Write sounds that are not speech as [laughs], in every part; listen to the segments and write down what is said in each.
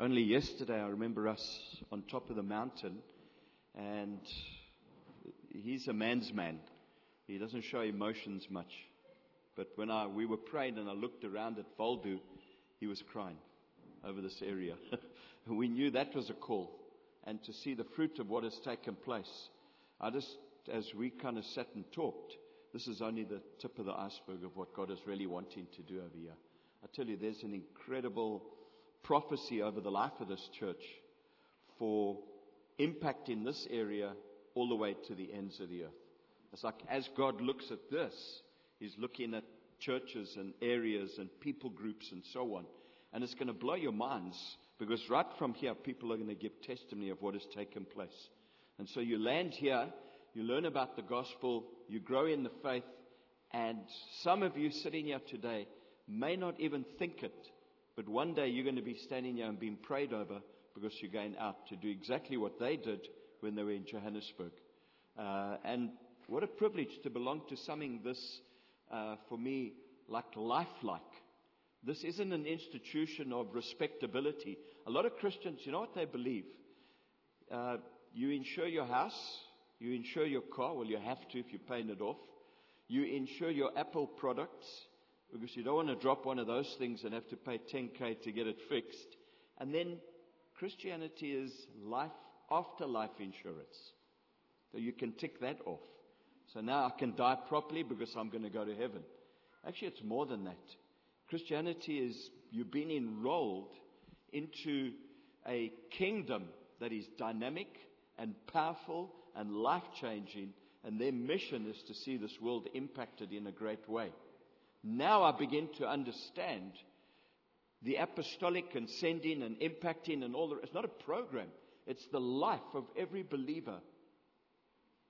Only yesterday, I remember us on top of the mountain, and he's a man's man. He doesn't show emotions much. But when I, we were praying and I looked around at Waldo, he was crying over this area. [laughs] we knew that was a call. And to see the fruit of what has taken place. I just, as we kind of sat and talked, this is only the tip of the iceberg of what God is really wanting to do over here. I tell you, there's an incredible prophecy over the life of this church for impact in this area all the way to the ends of the earth. It's like as God looks at this, He's looking at churches and areas and people groups and so on. And it's going to blow your minds because right from here, people are going to give testimony of what has taken place. And so you land here, you learn about the gospel, you grow in the faith, and some of you sitting here today may not even think it, but one day you're going to be standing here and being prayed over because you're going out to do exactly what they did when they were in Johannesburg. Uh, and what a privilege to belong to something this, uh, for me, like lifelike. This isn't an institution of respectability. A lot of Christians, you know what they believe? Uh, you insure your house, you insure your car. Well, you have to if you're paying it off. You insure your Apple products because you don't want to drop one of those things and have to pay 10k to get it fixed. And then Christianity is life after life insurance. So you can tick that off. So now I can die properly because I'm going to go to heaven. Actually, it's more than that. Christianity is you've been enrolled into a kingdom that is dynamic and powerful and life changing, and their mission is to see this world impacted in a great way. Now I begin to understand the apostolic and sending and impacting and all the It's not a program. It's the life of every believer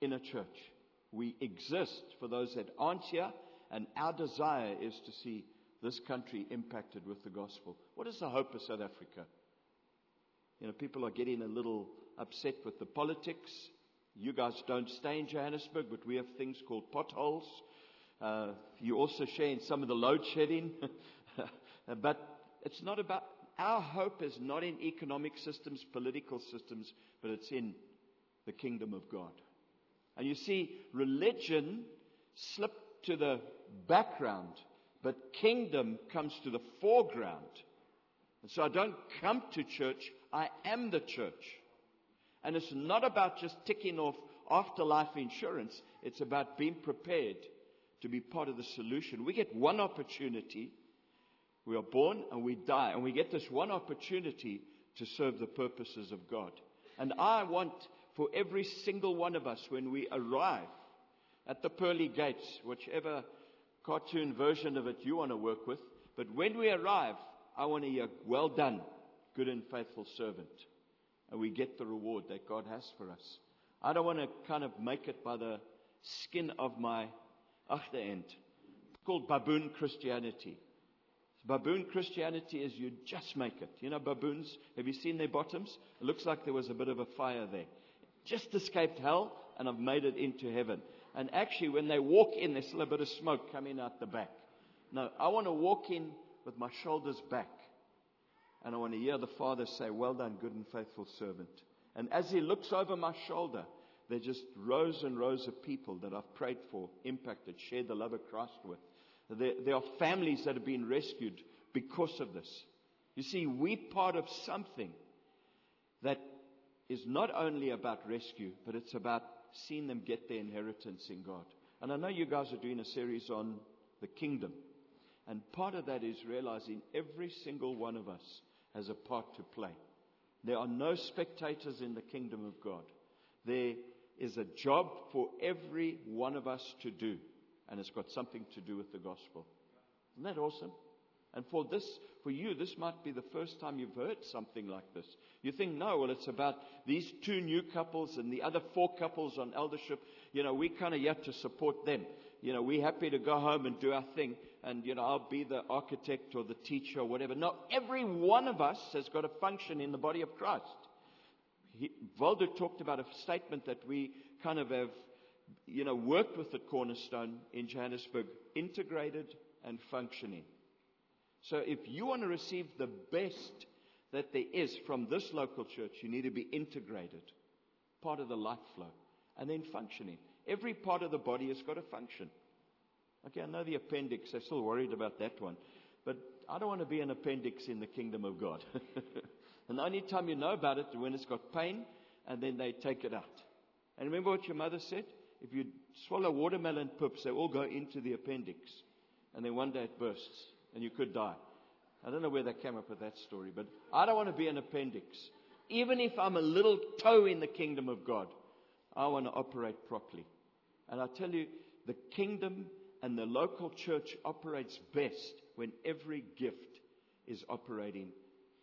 in a church. We exist for those that aren't here, and our desire is to see this country impacted with the gospel. What is the hope of South Africa? You know, people are getting a little upset with the politics. You guys don't stay in Johannesburg, but we have things called potholes. Uh, you also share in some of the load shedding. [laughs] but it's not about, our hope is not in economic systems, political systems, but it's in the kingdom of God. And you see, religion slipped to the background but kingdom comes to the foreground. And so I don't come to church, I am the church. And it's not about just ticking off afterlife insurance, it's about being prepared to be part of the solution. We get one opportunity. We are born and we die, and we get this one opportunity to serve the purposes of God. And I want for every single one of us when we arrive at the pearly gates, whichever cartoon version of it you want to work with. But when we arrive, I want to hear, well done, good and faithful servant. And we get the reward that God has for us. I don't want to kind of make it by the skin of my end. It's called baboon Christianity. Baboon Christianity is you just make it. You know, baboons, have you seen their bottoms? It looks like there was a bit of a fire there. Just escaped hell and I've made it into heaven. And actually, when they walk in, there's still a bit of smoke coming out the back. No, I want to walk in with my shoulders back. And I want to hear the Father say, Well done, good and faithful servant. And as He looks over my shoulder, there are just rows and rows of people that I've prayed for, impacted, shared the love of Christ with. There, there are families that have been rescued because of this. You see, we're part of something that is not only about rescue, but it's about seeing them get their inheritance in God. And I know you guys are doing a series on the kingdom. And part of that is realizing every single one of us has a part to play. There are no spectators in the kingdom of God. There is a job for every one of us to do. And it's got something to do with the gospel. Isn't that awesome? And for this, for you, this might be the first time you've heard something like this. You think, no, well, it's about these two new couples and the other four couples on eldership. You know, we kind of yet to support them. You know, we're happy to go home and do our thing. And, you know, I'll be the architect or the teacher or whatever. No, every one of us has got a function in the body of Christ. He, talked about a statement that we kind of have, you know, worked with at Cornerstone in Johannesburg, integrated and functioning. So if you want to receive the best that there is from this local church, you need to be integrated, part of the life flow, and then functioning. Every part of the body has got to function. Okay, I know the appendix, I'm still worried about that one. But I don't want to be an appendix in the kingdom of God. [laughs] and the only time you know about it is when it's got pain and then they take it out. And remember what your mother said? If you swallow watermelon pips, they all go into the appendix. And then one day it bursts and you could die. I don't know where they came up with that story, but I don't want to be an appendix. Even if I'm a little toe in the kingdom of God, I want to operate properly. And I tell you, the kingdom and the local church operates best when every gift is operating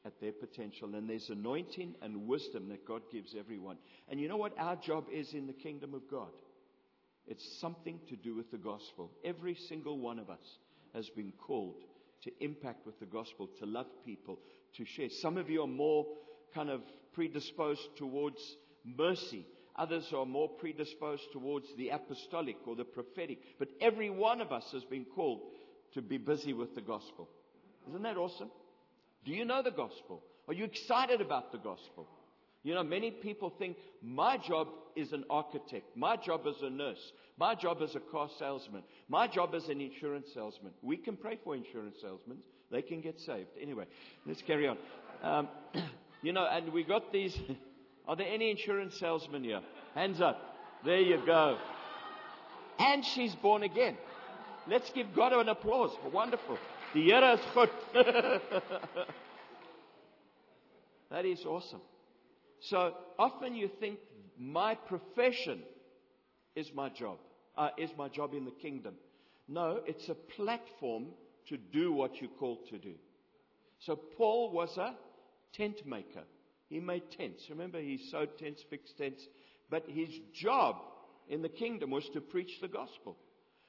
at their potential. And there's anointing and wisdom that God gives everyone. And you know what our job is in the kingdom of God? It's something to do with the gospel. Every single one of us has been called to impact with the gospel, to love people, to share. Some of you are more kind of predisposed towards mercy. Others are more predisposed towards the apostolic or the prophetic. But every one of us has been called to be busy with the gospel. Isn't that awesome? Do you know the gospel? Are you excited about the gospel? You know, many people think my job is an architect. My job is a nurse. My job is a car salesman. My job is an insurance salesman. We can pray for insurance salesmen. They can get saved. Anyway, let's carry on. Um, [clears throat] you know, and we got these. [laughs] Are there any insurance salesmen here? Hands up. There you go. And she's born again. Let's give God an applause. Wonderful. The Here is good. [laughs] that is awesome. So often you think my profession is my job, uh, is my job in the kingdom. No, it's a platform to do what you're called to do. So Paul was a tent maker. He made tents. Remember, he sewed tents, fixed tents. But his job in the kingdom was to preach the gospel.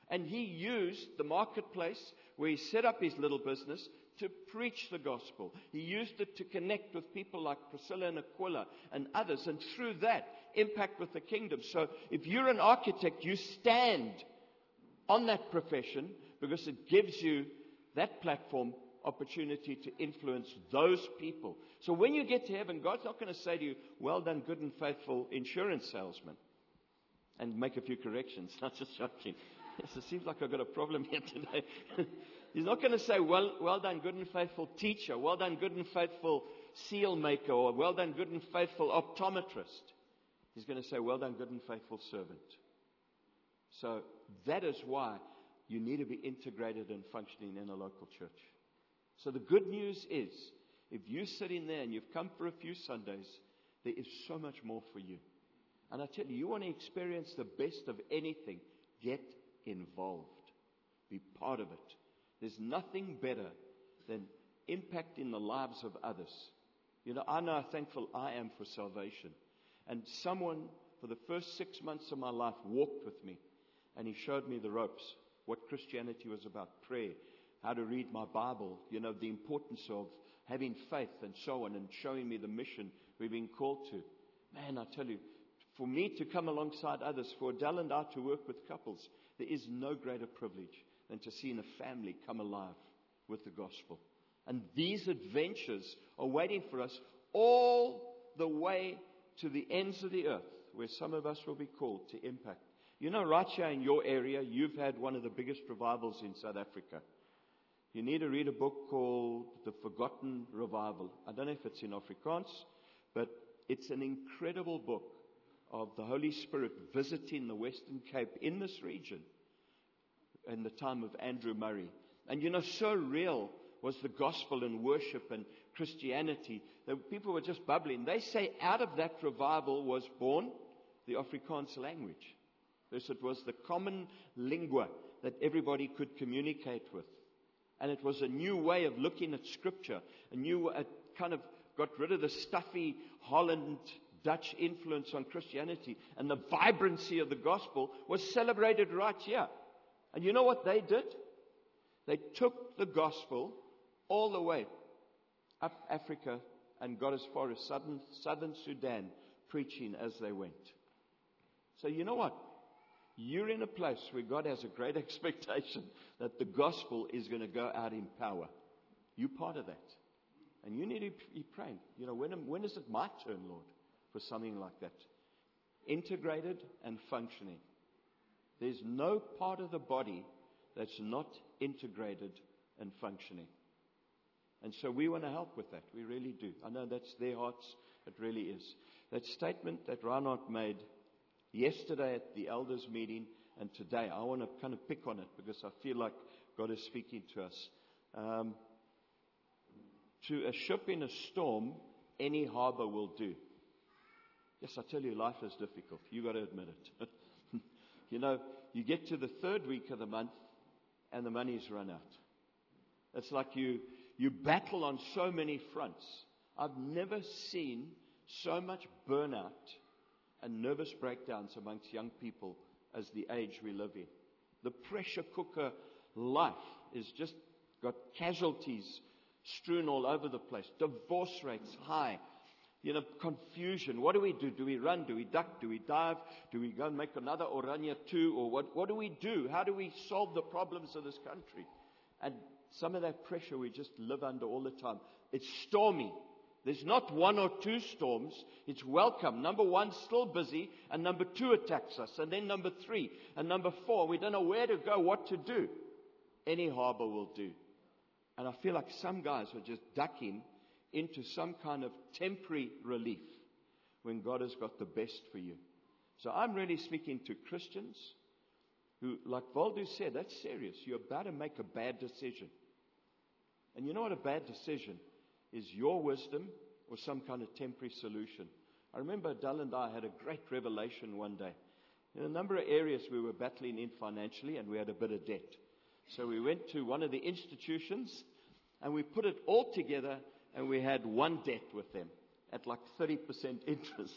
And he used the marketplace where he set up his little business to preach the gospel. He used it to connect with people like Priscilla and Aquila and others, and through that, impact with the kingdom. So if you're an architect, you stand on that profession because it gives you that platform opportunity to influence those people. So when you get to heaven, God's not going to say to you, well done, good and faithful insurance salesman, and make a few corrections. [laughs] Not just joking. [laughs] It seems like I've got a problem here today. [laughs] He's not going to say, well, well done, good and faithful teacher, well done, good and faithful seal maker, or well done, good and faithful optometrist. He's going to say, well done, good and faithful servant. So that is why you need to be integrated and functioning in a local church. So the good news is, if you're sitting there and you've come for a few Sundays, there is so much more for you. And I tell you, you want to experience the best of anything, get involved. Be part of it. There's nothing better than impacting the lives of others. You know, I know how thankful I am for salvation. And someone, for the first six months of my life, walked with me and he showed me the ropes, what Christianity was about, prayer, how to read my Bible, you know, the importance of having faith and so on, and showing me the mission we've been called to. Man, I tell you, for me to come alongside others, for Adele and I to work with couples, there is no greater privilege than to see a family come alive with the gospel. And these adventures are waiting for us all the way to the ends of the earth, where some of us will be called to impact. You know, right here in your area, you've had one of the biggest revivals in South Africa. You need to read a book called The Forgotten Revival. I don't know if it's in Afrikaans, but it's an incredible book of the Holy Spirit visiting the Western Cape in this region in the time of Andrew Murray. And you know, so real was the gospel and worship and Christianity that people were just bubbling. They say out of that revival was born the Afrikaans language. Because it was the common lingua that everybody could communicate with. And it was a new way of looking at scripture, a new, it kind of got rid of the stuffy Holland Dutch influence on Christianity. And the vibrancy of the gospel was celebrated right here. And you know what they did? They took the gospel all the way up Africa and got as far as southern, southern Sudan preaching as they went. So you know what? You're in a place where God has a great [laughs] expectation that the gospel is going to go out in power. You're part of that. And you need to be praying. You know, when, when is it my turn, Lord, for something like that? Integrated and functioning. There's no part of the body that's not integrated and functioning. And so we want to help with that. We really do. I know that's their hearts. It really is. That statement that Reinhard made yesterday at the elders meeting and today, I want to kind of pick on it because I feel like God is speaking to us. Um, to a ship in a storm, any harbor will do. Yes, I tell you, life is difficult. You've got to admit it. [laughs] you know, you get to the third week of the month and the money's run out. It's like you, you battle on so many fronts. I've never seen so much burnout and nervous breakdowns amongst young people as the age we live in. The pressure cooker life is just got casualties strewn all over the place. Divorce rates high. You know, confusion. What do we do? Do we run? Do we duck? Do we dive? Do we go and make another Orania 2? Or what, what do we do? How do we solve the problems of this country? And some of that pressure we just live under all the time. It's stormy. There's not one or two storms. It's welcome. Number one, still busy. And number two attacks us. And then number three. And number four, we don't know where to go, what to do. Any harbor will do. And I feel like some guys are just ducking into some kind of temporary relief when God has got the best for you. So I'm really speaking to Christians who, like Waldo said, that's serious. You're about to make a bad decision. And you know what a bad decision is your wisdom or some kind of temporary solution. I remember Dal and I had a great revelation one day. In a number of areas we were battling in financially and we had a bit of debt. So we went to one of the institutions and we put it all together and we had one debt with them at like 30% interest.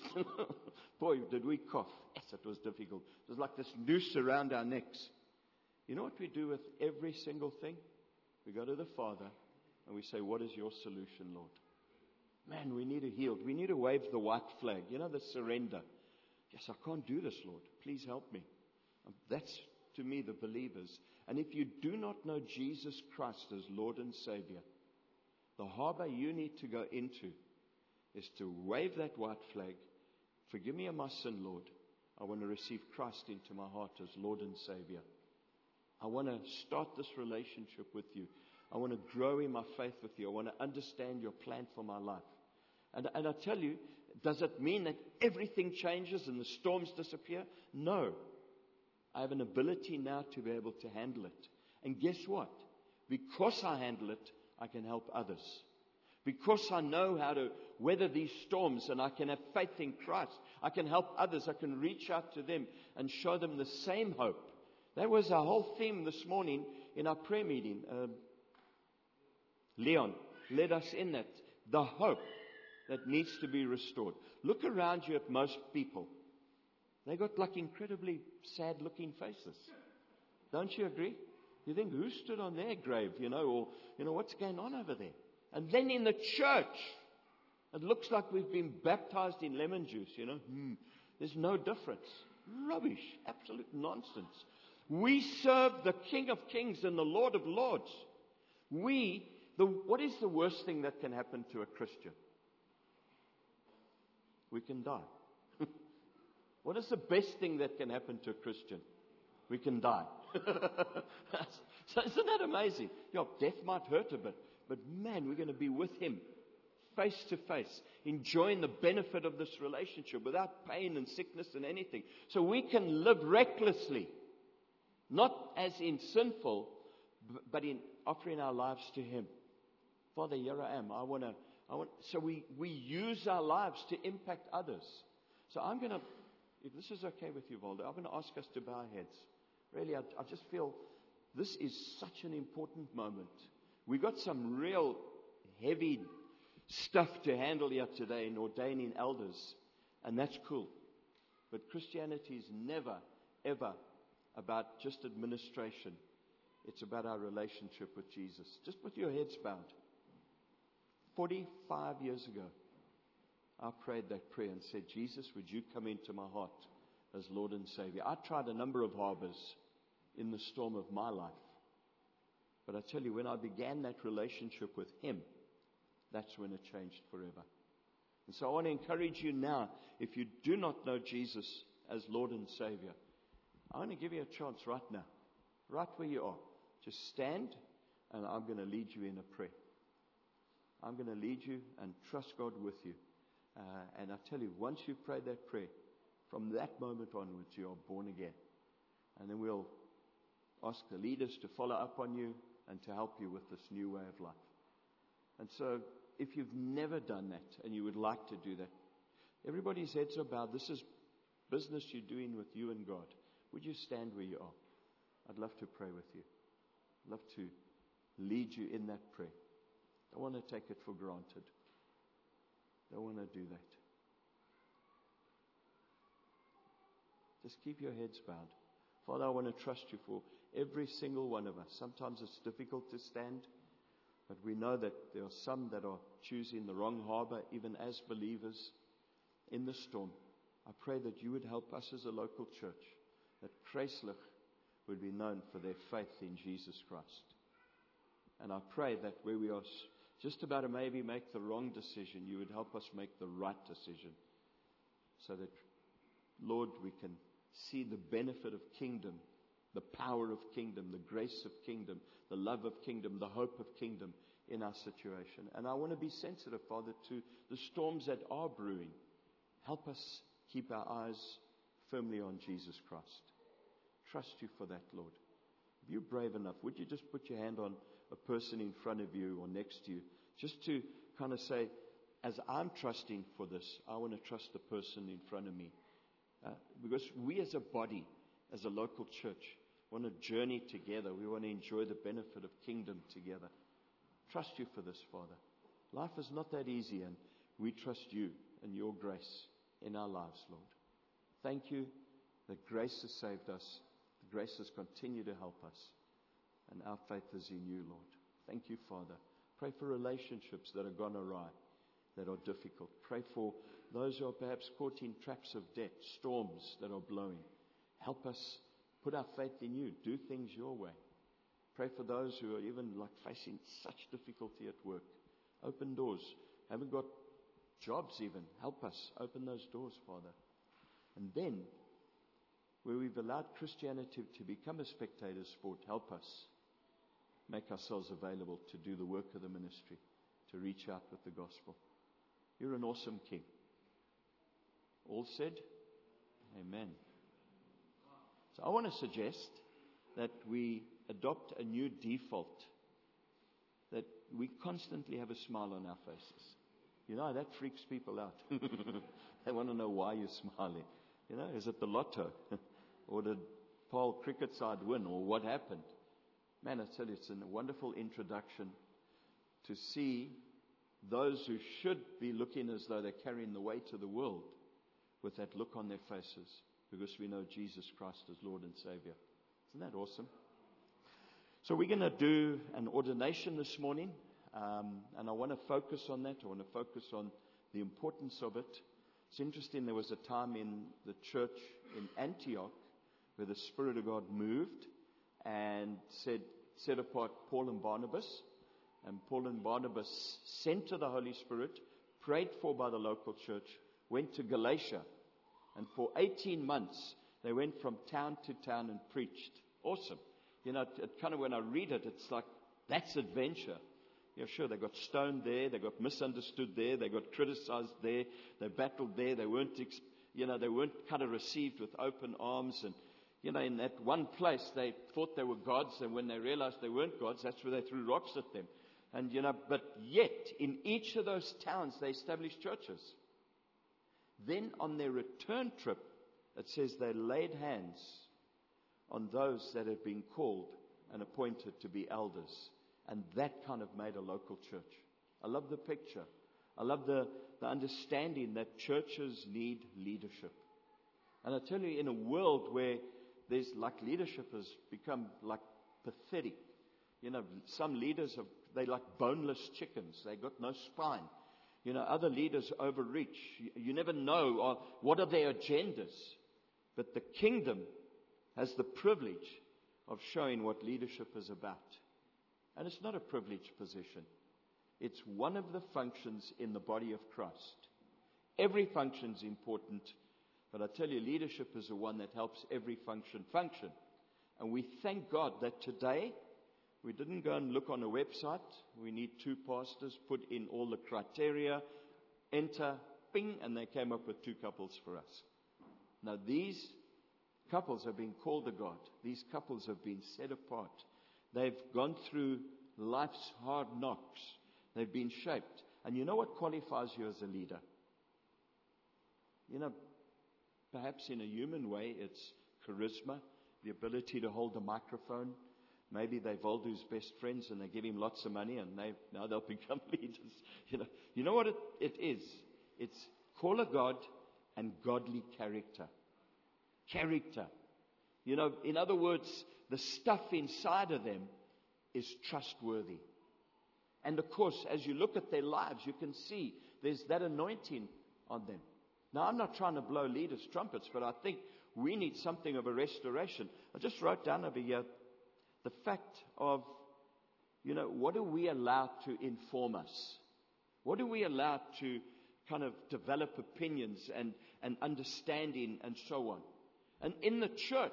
[laughs] Boy, did we cough. Yes, it was difficult. It was like this noose around our necks. You know what we do with every single thing? We go to the Father and we say, What is your solution, Lord? Man, we need a healed. We need to wave the white flag. You know, the surrender. Yes, I can't do this, Lord. Please help me. Um, that's to me the believers. And if you do not know Jesus Christ as Lord and Savior, the harbor you need to go into is to wave that white flag. Forgive me of my sin, Lord. I want to receive Christ into my heart as Lord and Savior. I want to start this relationship with you. I want to grow in my faith with you. I want to understand your plan for my life. And, and I tell you, does it mean that everything changes and the storms disappear? No. I have an ability now to be able to handle it. And guess what? Because I handle it, I can help others. Because I know how to weather these storms and I can have faith in Christ, I can help others. I can reach out to them and show them the same hope. That was our whole theme this morning in our prayer meeting. Uh, Leon led us in that. The hope that needs to be restored. Look around you at most people. They got like incredibly sad looking faces. Don't you agree? You think, who stood on their grave, you know, or, you know, what's going on over there? And then in the church, it looks like we've been baptized in lemon juice, you know. Hmm, there's no difference. Rubbish. Absolute nonsense. We serve the King of Kings and the Lord of Lords. We, the, what is the worst thing that can happen to a Christian? We can die. [laughs] What is the best thing that can happen to a Christian? We can die. [laughs] so isn't that amazing? Yeah, death might hurt a bit, but man, we're going to be with Him face to face, enjoying the benefit of this relationship without pain and sickness and anything. So we can live recklessly, not as in sinful, but in offering our lives to Him. Father, here I am. I want to. I want, so we, we use our lives to impact others. So I'm going to if this is okay with you, Waldo, I'm going to ask us to bow our heads. Really, I, I just feel this is such an important moment. We've got some real heavy stuff to handle here today in ordaining elders, and that's cool. But Christianity is never, ever about just administration. It's about our relationship with Jesus. Just with your heads bowed. 45 years ago, I prayed that prayer and said, Jesus, would you come into my heart as Lord and Savior? I tried a number of harbors in the storm of my life. But I tell you, when I began that relationship with Him, that's when it changed forever. And so I want to encourage you now, if you do not know Jesus as Lord and Savior, I want to give you a chance right now, right where you are. Just stand and I'm going to lead you in a prayer. I'm going to lead you and trust God with you. Uh, and I tell you, once you pray that prayer, from that moment onwards, you are born again. And then we'll ask the leaders to follow up on you and to help you with this new way of life. And so, if you've never done that and you would like to do that, everybody's heads are bowed. This is business you're doing with you and God. Would you stand where you are? I'd love to pray with you. I'd love to lead you in that prayer. Don't want to take it for granted. Don't want to do that. Just keep your heads bowed. Father, I want to trust you for every single one of us. Sometimes it's difficult to stand, but we know that there are some that are choosing the wrong harbor, even as believers in the storm. I pray that you would help us as a local church, that Kreislich would be known for their faith in Jesus Christ. And I pray that where we are just about to maybe make the wrong decision, you would help us make the right decision. So that, Lord, we can see the benefit of kingdom, the power of kingdom, the grace of kingdom, the love of kingdom, the hope of kingdom in our situation. And I want to be sensitive, Father, to the storms that are brewing. Help us keep our eyes firmly on Jesus Christ. Trust you for that, Lord. If you're brave enough, would you just put your hand on a person in front of you or next to you, just to kind of say, as I'm trusting for this, I want to trust the person in front of me. Uh, because we as a body, as a local church, want to journey together. We want to enjoy the benefit of kingdom together. Trust you for this, Father. Life is not that easy, and we trust you and your grace in our lives, Lord. Thank you that grace has saved us. The grace has continued to help us. And our faith is in you, Lord. Thank you, Father. Pray for relationships that have gone awry, that are difficult. Pray for those who are perhaps caught in traps of debt, storms that are blowing. Help us put our faith in you. Do things your way. Pray for those who are even like facing such difficulty at work. Open doors. Haven't got jobs even. Help us open those doors, Father. And then, where we've allowed Christianity to become a spectator sport, help us make ourselves available to do the work of the ministry, to reach out with the gospel. You're an awesome king. All said? Amen. So I want to suggest that we adopt a new default, that we constantly have a smile on our faces. You know, that freaks people out. [laughs] they want to know why you're smiling. You know, is it the lotto? [laughs] or did Paul cricket side win? Or what happened? Man, I tell you, it's a wonderful introduction to see those who should be looking as though they're carrying the weight of the world with that look on their faces because we know Jesus Christ as Lord and Savior. Isn't that awesome? So we're going to do an ordination this morning, um, and I want to focus on that. I want to focus on the importance of it. It's interesting, there was a time in the church in Antioch where the Spirit of God moved and said, set apart Paul and Barnabas. And Paul and Barnabas sent to the Holy Spirit, prayed for by the local church, went to Galatia. And for 18 months, they went from town to town and preached. Awesome. You know, it, it kind of when I read it, it's like, that's adventure. Yeah, sure, they got stoned there, they got misunderstood there, they got criticized there, they battled there, they weren't, you know, they weren't kind of received with open arms and, you know, in that one place they thought they were gods and when they realized they weren't gods, that's where they threw rocks at them. And, you know, but yet in each of those towns they established churches. Then on their return trip, it says they laid hands on those that had been called and appointed to be elders. And that kind of made a local church. I love the picture. I love the, the understanding that churches need leadership. And I tell you, in a world where there's like leadership has become like pathetic. You know, some leaders have, they like boneless chickens. They got no spine. You know, other leaders overreach. You, never know what are their agendas. But the kingdom has the privilege of showing what leadership is about. And it's not a privileged position. It's one of the functions in the body of Christ. Every function is important, but I tell you, leadership is the one that helps every function function. And we thank God that today we didn't go and look on a website. We need two pastors, put in all the criteria, enter, ping, and they came up with two couples for us. Now these couples have been called to God. These couples have been set apart. They've gone through life's hard knocks. They've been shaped. And you know what qualifies you as a leader? You know, perhaps in a human way, it's charisma, the ability to hold a microphone. Maybe they're Waldo's best friends and they give him lots of money and they, now they'll [laughs] become leaders. You know, you know what it, it is? It's call of God and godly character. Character. You know, in other words, the stuff inside of them is trustworthy. And of course, as you look at their lives, you can see there's that anointing on them. Now, I'm not trying to blow leaders' trumpets, but I think we need something of a restoration. I just wrote down over here the fact of, you know, what are we allowed to inform us? What are we allowed to kind of develop opinions and, and understanding and so on? And in the church,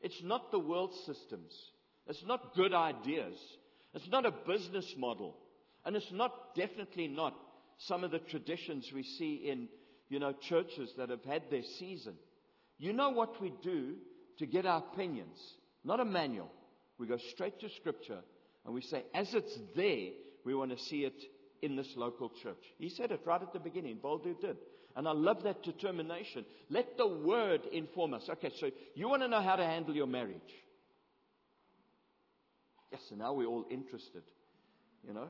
it's not the world systems. It's not good ideas. It's not a business model. And it's not, definitely not, some of the traditions we see in, you know, churches that have had their season. You know what we do to get our opinions? Not a manual. We go straight to scripture and we say, as it's there, we want to see it in this local church. He said it right at the beginning. Waldo did. And I love that determination. Let the word inform us. Okay, so you want to know how to handle your marriage. Yes, and now we're all interested, you know.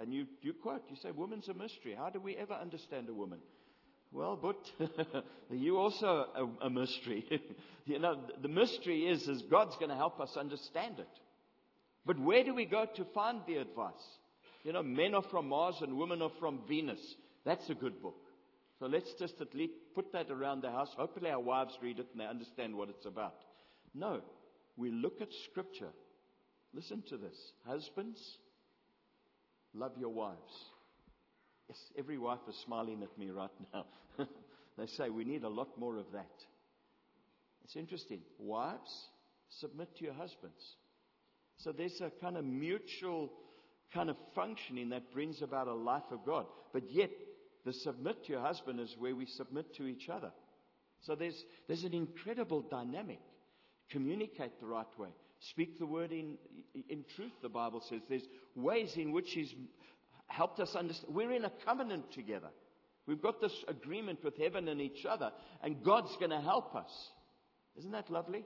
And you, you quote, you say, woman's a mystery. How do we ever understand a woman? Well, but [laughs] you also a, a mystery. [laughs] you know, the mystery is, is God's going to help us understand it. But where do we go to find the advice? You know, men are from Mars and women are from Venus. That's a good book. So let's just at least put that around the house. Hopefully our wives read it and they understand what it's about. No, we look at scripture Listen to this. Husbands, love your wives. Yes, every wife is smiling at me right now. [laughs] they say we need a lot more of that. It's interesting. Wives, submit to your husbands. So there's a kind of mutual kind of functioning that brings about a life of God. But yet, the submit to your husband is where we submit to each other. So there's, there's an incredible dynamic. Communicate the right way. Speak the word in, in truth, the Bible says. There's ways in which He's helped us understand. We're in a covenant together. We've got this agreement with heaven and each other, and God's going to help us. Isn't that lovely?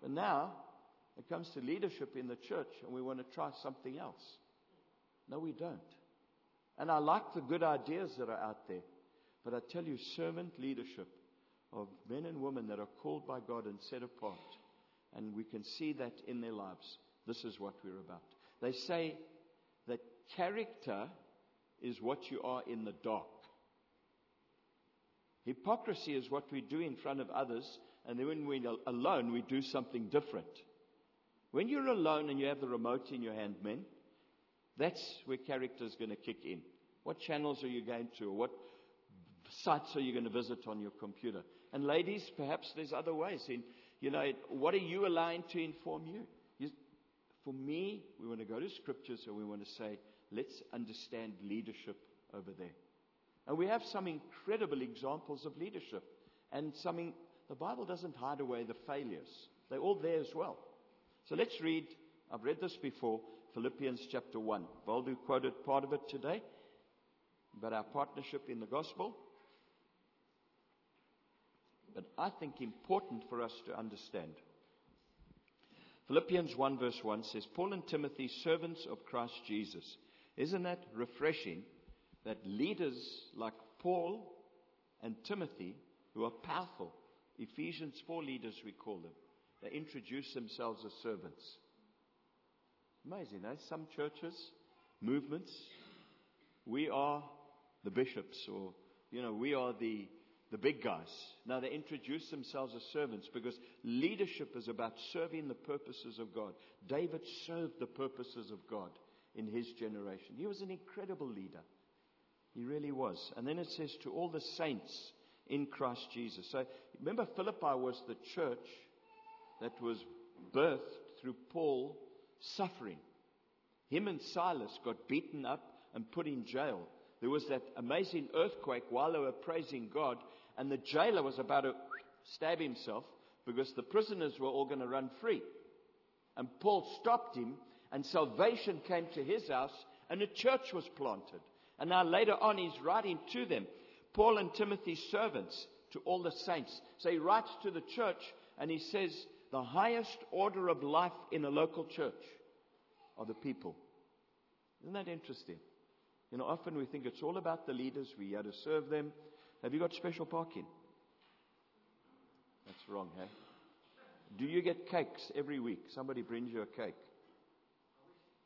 But now it comes to leadership in the church, and we want to try something else. No, we don't. And I like the good ideas that are out there. But I tell you, servant leadership of men and women that are called by God and set apart and we can see that in their lives. This is what we're about. They say that character is what you are in the dark. Hypocrisy is what we do in front of others, and then when we're alone, we do something different. When you're alone and you have the remote in your hand, men, that's where character is going to kick in. What channels are you going to, or what sites are you going to visit on your computer? And ladies, perhaps there's other ways. In you know, what are you allowing to inform you? you? For me, we want to go to scriptures and we want to say, let's understand leadership over there. And we have some incredible examples of leadership. And some, something, the Bible doesn't hide away the failures. They're all there as well. So let's read, I've read this before, Philippians chapter 1. Waldo quoted part of it today about our partnership in the gospel but I think important for us to understand. Philippians 1 verse 1 says, Paul and Timothy, servants of Christ Jesus. Isn't that refreshing that leaders like Paul and Timothy, who are powerful, Ephesians 4 leaders we call them, they introduce themselves as servants. Amazing, eh? Some churches, movements, we are the bishops or, you know, we are the the big guys. Now they introduce themselves as servants because leadership is about serving the purposes of God. David served the purposes of God in his generation. He was an incredible leader. He really was. And then it says to all the saints in Christ Jesus. So remember Philippi was the church that was birthed through Paul suffering. Him and Silas got beaten up and put in jail. There was that amazing earthquake while they were praising God, and the jailer was about to stab himself because the prisoners were all going to run free. And Paul stopped him, and salvation came to his house, and a church was planted. And now later on, he's writing to them, Paul and Timothy's servants, to all the saints. So he writes to the church, and he says, the highest order of life in a local church are the people. Isn't that interesting? You know, often we think it's all about the leaders. We have to serve them. Have you got special parking? That's wrong, hey? Do you get cakes every week? Somebody brings you a cake.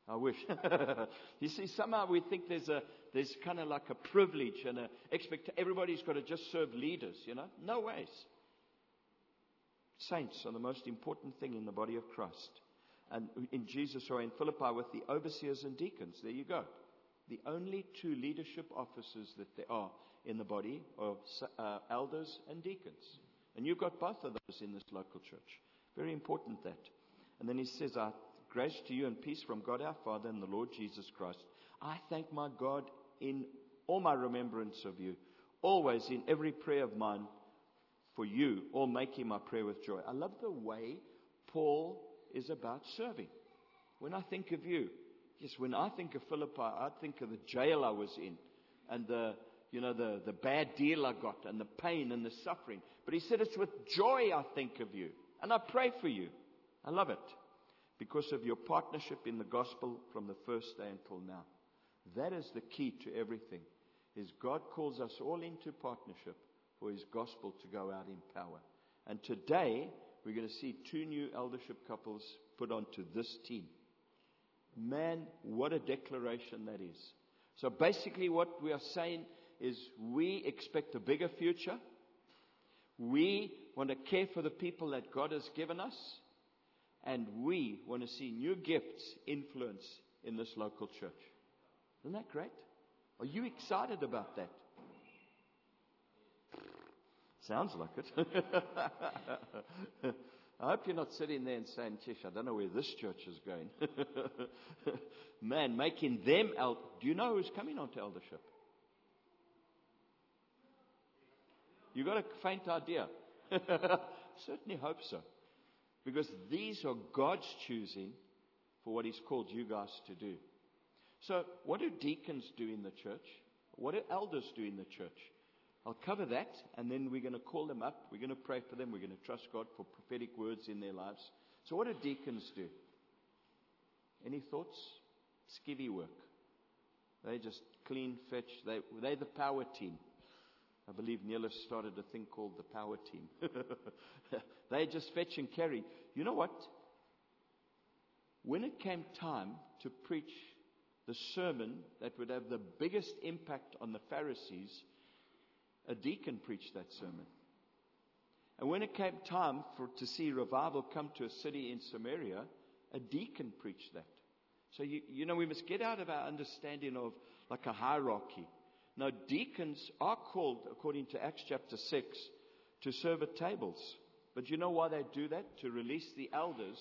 I wish. [laughs] you see, somehow we think there's a, there's kind of like a privilege and a expect, everybody's got to just serve leaders, you know? No ways. Saints are the most important thing in the body of Christ. And in Jesus or in Philippi with the overseers and deacons. There you go. The only two leadership offices that there are in the body are uh, elders and deacons. And you've got both of those in this local church. Very important that. And then he says, I grace to you and peace from God our Father and the Lord Jesus Christ. I thank my God in all my remembrance of you, always in every prayer of mine for you, all making my prayer with joy. I love the way Paul is about serving. When I think of you, yes, when I think of Philippi, I think of the jail I was in and the, you know, the, the bad deal I got and the pain and the suffering. But he said, it's with joy I think of you. And I pray for you. I love it. Because of your partnership in the gospel from the first day until now. That is the key to everything. Is God calls us all into partnership for his gospel to go out in power. And today, we're going to see two new eldership couples put onto this team. Man, what a declaration that is. So basically what we are saying is we expect a bigger future. We want to care for the people that God has given us. And we want to see new gifts influence in this local church. Isn't that great? Are you excited about that? Sounds like it. [laughs] I hope you're not sitting there and saying, Tish, I don't know where this church is going. [laughs] Man, making them el- Do you know who's coming onto eldership? You've got a faint idea? [laughs] Certainly hope so. Because these are God's choosing for what He's called you guys to do. So, what do deacons do in the church? What do elders do in the church? I'll cover that, and then we're going to call them up. We're going to pray for them. We're going to trust God for prophetic words in their lives. So, what do deacons do? Any thoughts? Skivvy work. They just clean, fetch. They, they're the power team. I believe Neil started a thing called the power team. [laughs] they just fetch and carry. You know what? When it came time to preach the sermon that would have the biggest impact on the Pharisees, a deacon preached that sermon. And when it came time for to see revival come to a city in Samaria, a deacon preached that. So you, you know we must get out of our understanding of like a hierarchy. Now deacons are called, according to Acts chapter six, to serve at tables. But you know why they do that? To release the elders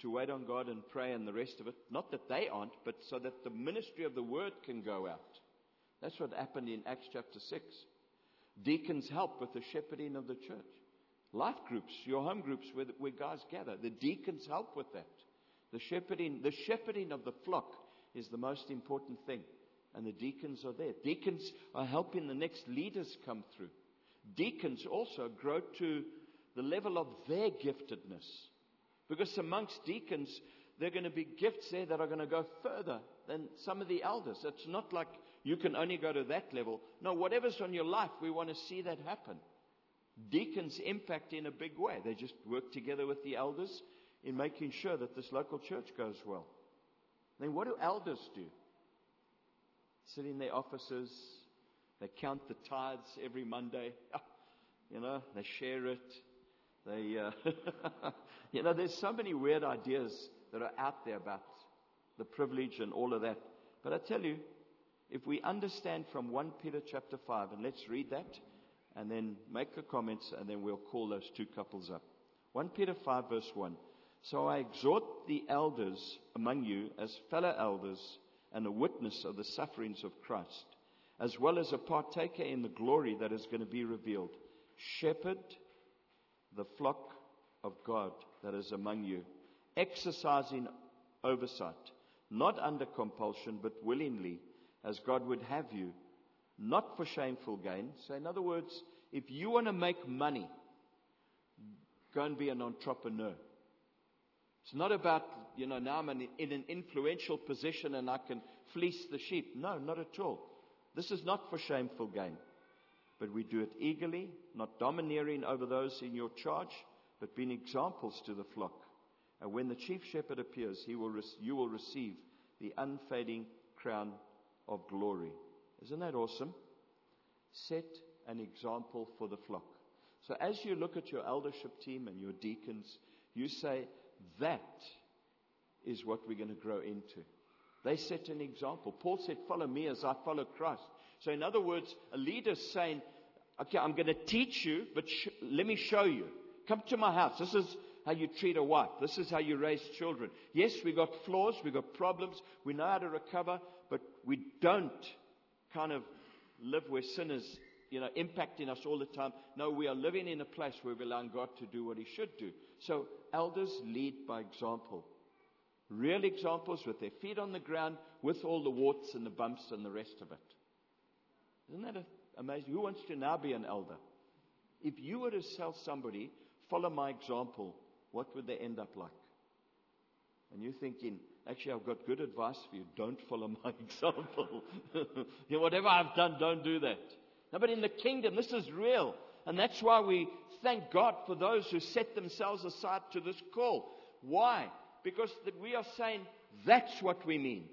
to wait on God and pray and the rest of it. Not that they aren't, but so that the ministry of the word can go out. That's what happened in Acts chapter 6. Deacons help with the shepherding of the church. Life groups, your home groups where, where guys gather, the deacons help with that. The shepherding, the shepherding of the flock is the most important thing. And the deacons are there. Deacons are helping the next leaders come through. Deacons also grow to the level of their giftedness. Because amongst deacons, there are going to be gifts there that are going to go further than some of the elders. It's not like you can only go to that level. No, whatever's on your life, we want to see that happen. Deacons impact in a big way. They just work together with the elders in making sure that this local church goes well. Then what do elders do? Sit in their offices. They count the tithes every Monday. [laughs] You know, they share it. They, uh, [laughs] you know, there's so many weird ideas that are out there about the privilege and all of that. But I tell you, if we understand from 1 Peter chapter 5, and let's read that, and then make the comments, and then we'll call those two couples up. 1 Peter 5 verse 1. So I exhort the elders among you as fellow elders and a witness of the sufferings of Christ, as well as a partaker in the glory that is going to be revealed. Shepherd the flock of God that is among you, exercising oversight, not under compulsion, but willingly, as God would have you, not for shameful gain. So, in other words, if you want to make money, go and be an entrepreneur. It's not about, you know, now I'm in an influential position and I can fleece the sheep. No, not at all. This is not for shameful gain. But we do it eagerly, not domineering over those in your charge, but being examples to the flock. And when the chief shepherd appears, he will you will receive the unfading crown of glory. Isn't that awesome? Set an example for the flock. So as you look at your eldership team and your deacons, you say, that is what we're going to grow into. They set an example. Paul said, follow me as I follow Christ. So in other words, a leader saying, okay, I'm going to teach you, but sh- let me show you. Come to my house. This is how you treat a wife. This is how you raise children. Yes, we got flaws, we got problems, we know how to recover, but we don't kind of live where sin is, you know, impacting us all the time. No, we are living in a place where we're allowing God to do what He should do. So elders lead by example. Real examples with their feet on the ground, with all the warts and the bumps and the rest of it. Isn't that amazing? Who wants to now be an elder? If you were to tell somebody, follow my example, what would they end up like? And you're thinking, actually, I've got good advice for you. Don't follow my [laughs] example. [laughs] whatever I've done, don't do that. No, but in the kingdom, this is real. And that's why we thank God for those who set themselves aside to this call. Why? Because we are saying that's what we mean.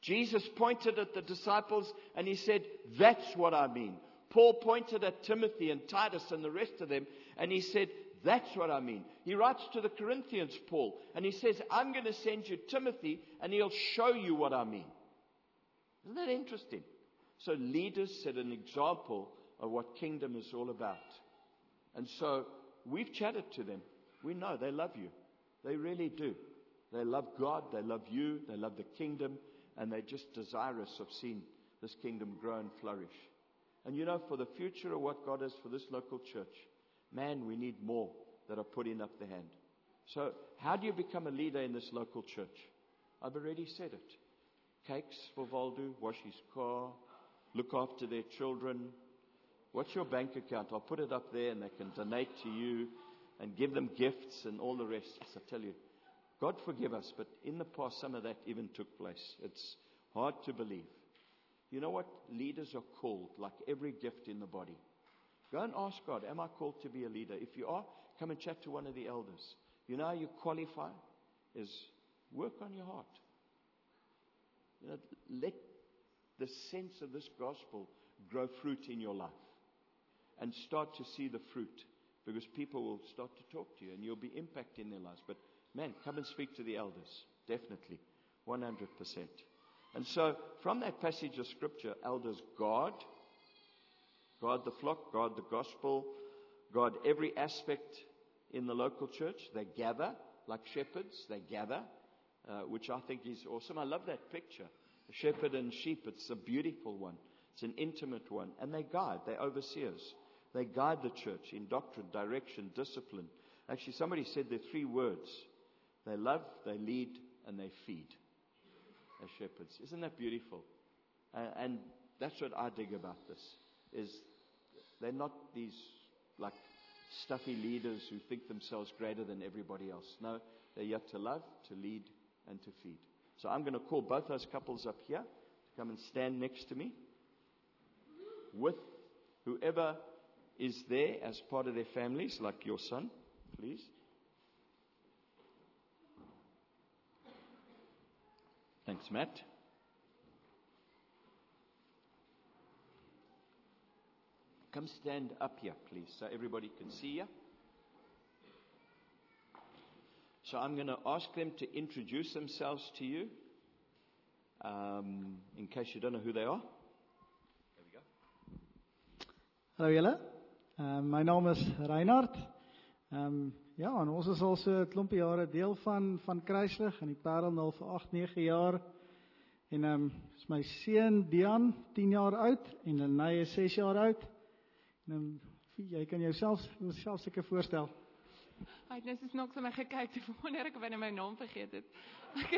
Jesus pointed at the disciples and he said, That's what I mean. Paul pointed at Timothy and Titus and the rest of them and he said, That's what I mean. He writes to the Corinthians, Paul, and he says, I'm going to send you Timothy and he'll show you what I mean. Isn't that interesting? So leaders set an example of what kingdom is all about. And so we've chatted to them. We know they love you. They really do. They love God, they love you, they love the kingdom, and they're just desirous of seeing this kingdom grow and flourish. And you know, for the future of what God has for this local church, man, we need more that are putting up the hand. So, how do you become a leader in this local church? I've already said it. Cakes for Waldo, wash his car, look after their children. What's your bank account? I'll put it up there and they can donate to you and give them gifts and all the rest. As I tell you, God forgive us, but in the past, some of that even took place. It's hard to believe. You know what? Leaders are called, like every gift in the body. Go and ask God, Am I called to be a leader? If you are, come and chat to one of the elders. You know how you qualify? Is work on your heart. You know, let the sense of this gospel grow fruit in your life and start to see the fruit because people will start to talk to you and you'll be impacting their lives. But man, come and speak to the elders. Definitely. 100%. And so, from that passage of scripture, elders guard, guard the flock, guard the gospel, guard every aspect in the local church. They gather like shepherds, they gather, uh, which I think is awesome. I love that picture. Shepherd and sheep, it's a beautiful one. It's an intimate one. And they guide, they're overseers. They guide the church in doctrine, direction, discipline. Actually, somebody said there are three words they love, they lead, and they feed as shepherds. Isn't that beautiful? Uh, and that's what I dig about this is they're not these like stuffy leaders who think themselves greater than everybody else. No, they're yet to love, to lead, and to feed. So I'm going to call both those couples up here to come and stand next to me with whoever is there as part of their families, like your son, please. Thanks, Matt. Come stand up here, please, so everybody can see you. So I'm going to ask them to introduce themselves to you. Um, in case you don't know who they are. There we go. Hallo julle. Ehm my naam is Reinhard. Ehm ja, en ons is al so 'n klompie jare deel van van Kruislig en die Parel nou vir 8, 9 jaar. En ehm is my seun Dian 10 jaar oud en Lenay is 6 jaar oud. En ehm jy kan jouself jouself seker voorstel. Hy het nou so snaaks na my gekyk, te wonder ek of hy nou my naam vergeet het. Ek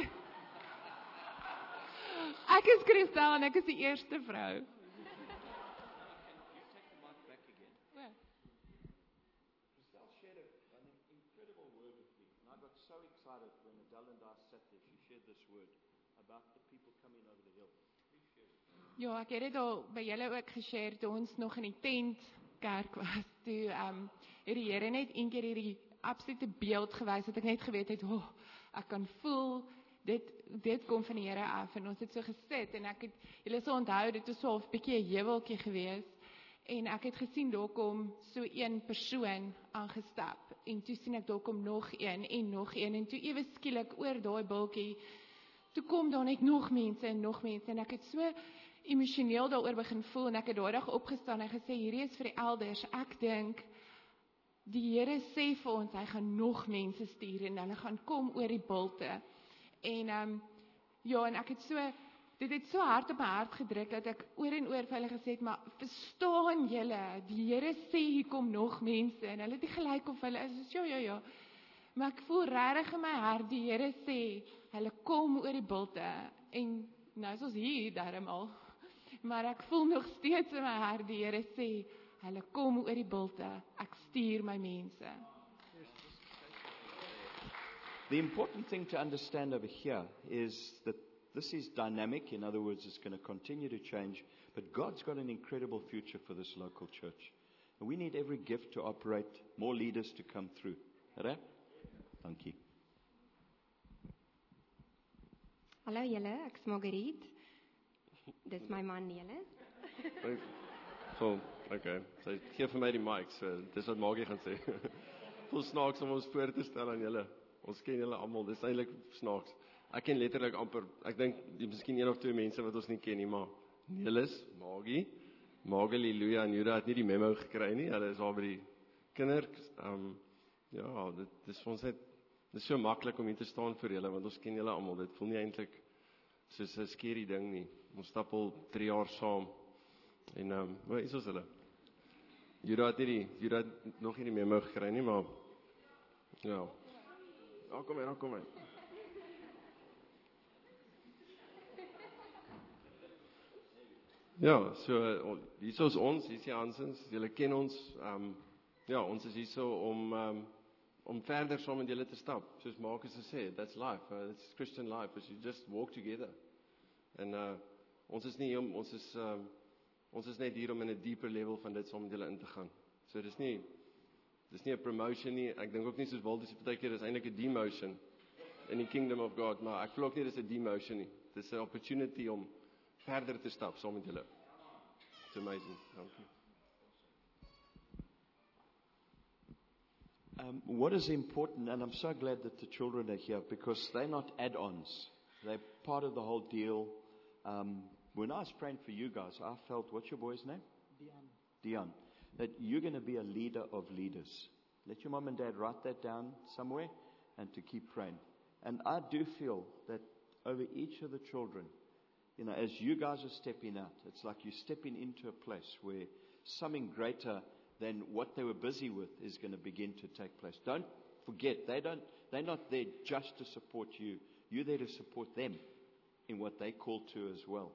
Ek is Christel en ek is die eerste vrou. Ja, ek het dit al by julle ook geshare toe ons nog in die tent kerk was. Toe ehm um, het die Here net een keer hierdie absolute beeld gewys dat ek net geweet het, "O, oh, ek kan voel dit dit kom van die Here af." En ons het so gesit en ek het julle sal onthou dit was so 'n bietjie 'n heuweltjie geweest en ek het gesien daar kom so een persoon aangestap en toe sien ek daar kom nog een en nog een en toe ewe skielik oor daai bultjie toe kom daar net nog mense en nog mense en ek het so emosioneel daaroor begin voel en ek het daai dag opgestaan en gesê hierdie is vir die elders. Ek dink die Here sê vir ons hy gaan nog mense stuur en hulle gaan kom oor die bulte. En ehm um, ja, en ek het so dit het so hard op my hart gedruk dat ek oor en oor vir hulle gesê het, maar verstaan julle, die Here sê hier kom nog mense en hulle het nie gelyk of hulle is so ja ja ja. Maar ek voel regtig in my hart die Here sê hulle kom oor die bulte en nou is ons hier darmal. Maar ek voel nog steeds in my hart die Here sê hulle kom oor die bulte. Ek stuur my mense. The important thing to understand over here is that this is dynamic. In other words, it's going to continue to change. But God's got an incredible future for this local church. And we need every gift to operate, more leaders to come through. Right? Thank you. Hallo julle, ek's Margriet. Dis my man Nelis. So, okay. Sy gee vir my die mic, so dis wat Magie gaan sê. [laughs] Vol snaaks om ons voor te stel aan julle. Ons ken julle almal. Dis eintlik snaaks. Ek ken letterlik amper, ek dink die miskien een of twee mense wat ons nie ken nie, maar Nelis, Magie, Magali, Luia en Juda het nie die memo gekry nie. Hulle is al by die kinders. Ehm um, ja, dit dis ons net dis so maklik om hier te staan vir julle want ons ken julle almal. Dit voel nie eintlik soos 'n skerry ding nie. Ons stap al 3 jaar saam. En ehm um, waar is ons hulle? Juda het nie die Juda het nog nie die memo gekry nie, maar ja. Ja, kom hier, kom hier. Ja, so hier is ons, hier is die Hansens. Julle ken ons. Ehm um, ja, ons is hier so om um, om verder saam met julle te stap. Soos Marcus het gesê, that's life. Uh, it's Christian life. Is you just walk together. En uh ons is nie om ons is ehm um, ons is net hier om in 'n dieper level van dit saam met julle in te gaan. So dis nie dis nie 'n promotion nie. Ek dink ook nie soos Walter sê partykeer dis eintlik 'n demotion in die kingdom of God, maar ek glo ook nie dis 'n demotion nie. Dis 'n opportunity om verder te stap saam met julle. It's amazing. Dankie. Um, what is important, and I'm so glad that the children are here because they're not add ons, they're part of the whole deal. Um, when I was praying for you guys, I felt, what's your boy's name? Dion. Dion, that you're going to be a leader of leaders. Let your mom and dad write that down somewhere and to keep praying. And I do feel that over each of the children, you know, as you guys are stepping out, it's like you're stepping into a place where something greater than what they were busy with is going to begin to take place. Don't forget, they don't, they're not there just to support you. You're there to support them in what they call to as well.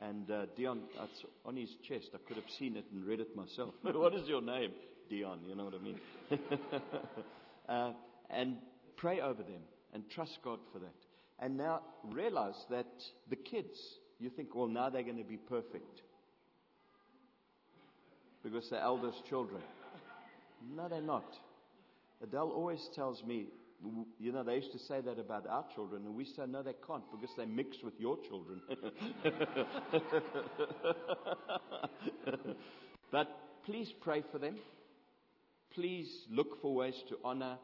And uh, Dion, it's on his chest. I could have seen it and read it myself. [laughs] what is your name? Dion, you know what I mean? [laughs] uh, and pray over them and trust God for that. And now realize that the kids, you think, well, now they're going to be perfect because they're eldest children. No, they're not. Adele always tells me, you know, they used to say that about our children, and we say, no, they can't because they mix with your children. [laughs] but please pray for them. Please look for ways to honor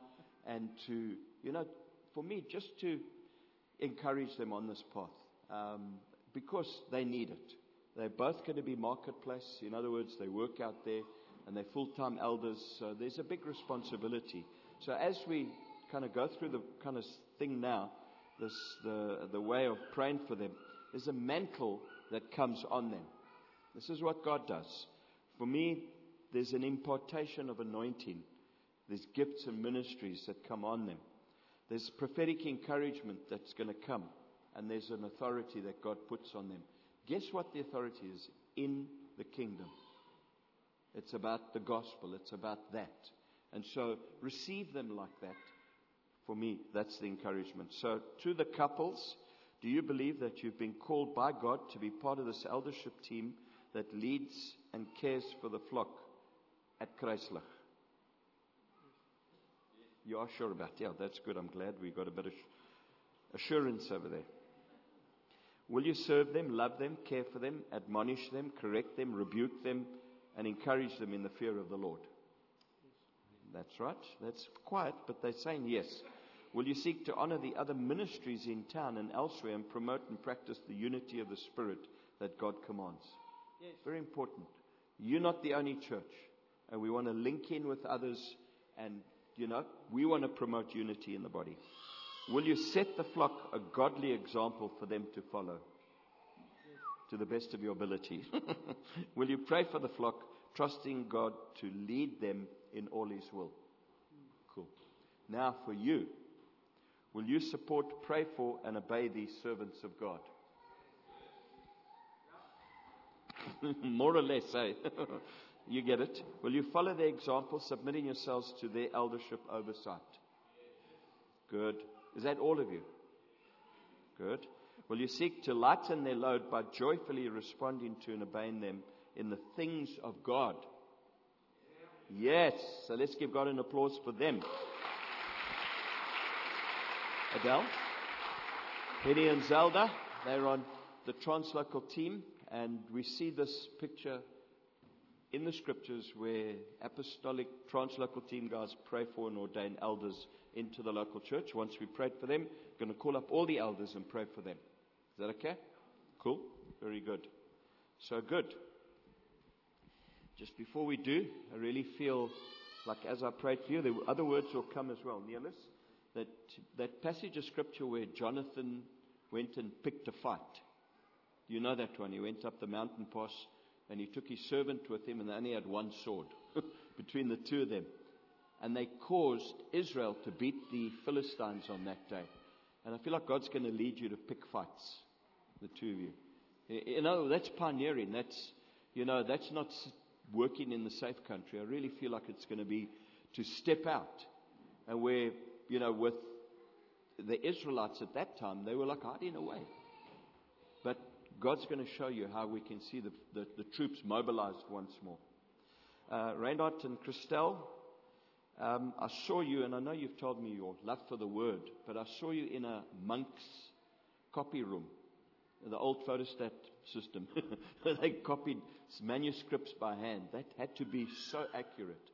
and to, you know, for me, just to encourage them on this path. um, because they need it. They're both going to be marketplace. In other words, they work out there and they're full-time elders. So there's a big responsibility. So as we kind of go through the kind of thing now, this, the, the way of praying for them, there's a mantle that comes on them. This is what God does. For me, there's an impartation of anointing. There's gifts and ministries that come on them. There's prophetic encouragement that's going to come. And there's an authority that God puts on them. Guess what the authority is? In the kingdom. It's about the gospel. It's about that. And so receive them like that. For me, that's the encouragement. So to the couples, do you believe that you've been called by God to be part of this eldership team that leads and cares for the flock at Kruislig? You are sure about it? Yeah, that's good. I'm glad we got a bit of assurance over there. Will you serve them, love them, care for them, admonish them, correct them, rebuke them, and encourage them in the fear of the Lord? That's right. That's quiet, but they're saying yes. Will you seek to honor the other ministries in town and elsewhere and promote and practice the unity of the Spirit that God commands? Yes. Very important. You're not the only church, and we want to link in with others, and you know, we want to promote unity in the body. Will you set the flock a godly example for them to follow? To the best of your ability. [laughs] will you pray for the flock, trusting God to lead them in all His will? Cool. Now for you. Will you support, pray for, and obey these servants of God? [laughs] More or less, eh? [laughs] you get it. Will you follow their example, submitting yourselves to their eldership oversight? Good. Is that all of you? Good. Will you seek to lighten their load by joyfully responding to and obeying them in the things of God? Yes. So let's give God an applause for them. Adele, Penny and Zelda, they're on the translocal team, and we see this picture in the scriptures where apostolic translocal team guys pray for and ordain elders into the local church. Once we prayed for them, we're going to call up all the elders and pray for them. Is that okay? Cool. Very good. So good. Just before we do, I really feel like as I prayed for you, the other words will come as well. Nelis, that, that passage of scripture where Jonathan went and picked a fight. You know that one. He went up the mountain pass and he took his servant with him and they only had one sword [laughs] between the two of them. And they caused Israel to beat the Philistines on that day. And I feel like God's going to lead you to pick fights, the two of you. You know, that's pioneering. That's, you know, that's not working in the safe country. I really feel like it's going to be to step out. And where, you know, with the Israelites at that time, they were like hiding away. But God's going to show you how we can see the, the, the troops mobilized once more. Uh, and Christelle, um, I saw you, and I know you've told me your love for the word, but I saw you in a monk's copy room, the old photostat system. [laughs] they copied manuscripts by hand. That had to be so accurate.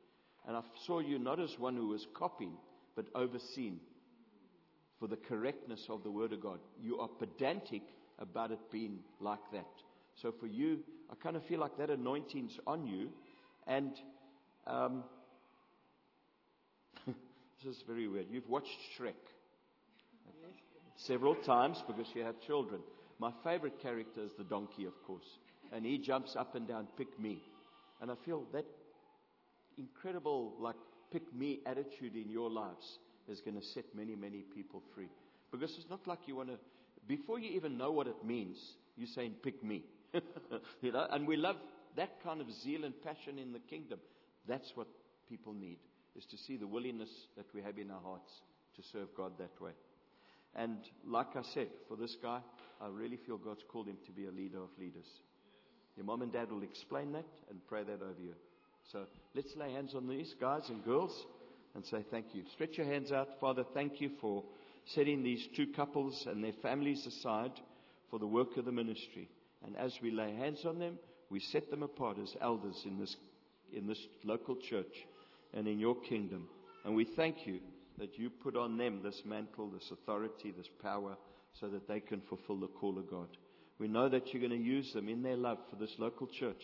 And I saw you not as one who was copying, but overseen for the correctness of the Word of God. You are pedantic about it being like that. So for you, I kind of feel like that anointing's on you. And um, [laughs] this is very weird. You've watched Shrek several times because you have children. My favorite character is the donkey, of course. And he jumps up and down, pick me. And I feel that incredible, like, pick me attitude in your lives is going to set many, many people free. Because it's not like you want to, before you even know what it means, you're saying, pick me. [laughs] you know, and we love that kind of zeal and passion in the kingdom. That's what people need, is to see the willingness that we have in our hearts to serve God that way. And like I said, for this guy, I really feel God's called him to be a leader of leaders. Your mom and dad will explain that and pray that over you. So let's lay hands on these guys and girls and say thank you. Stretch your hands out. Father, thank you for setting these two couples and their families aside for the work of the ministry. And as we lay hands on them, we set them apart as elders in this, in this local church and in your kingdom. And we thank you that you put on them this mantle, this authority, this power so that they can fulfill the call of God. We know that you're going to use them in their love for this local church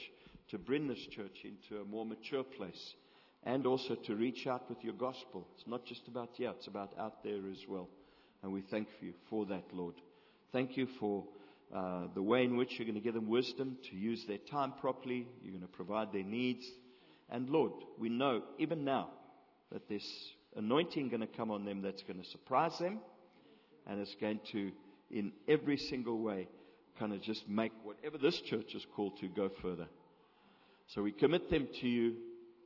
to bring this church into a more mature place and also to reach out with your gospel. It's not just about here, it's about out there as well. And we thank you for that, Lord. Thank you for uh, the way in which you're going to give them wisdom to use their time properly. You're going to provide their needs. And Lord, we know even now that this anointing going to come on them that's going to surprise them and it's going to, in every single way, kind of just make whatever this church is called to go further. So we commit them to you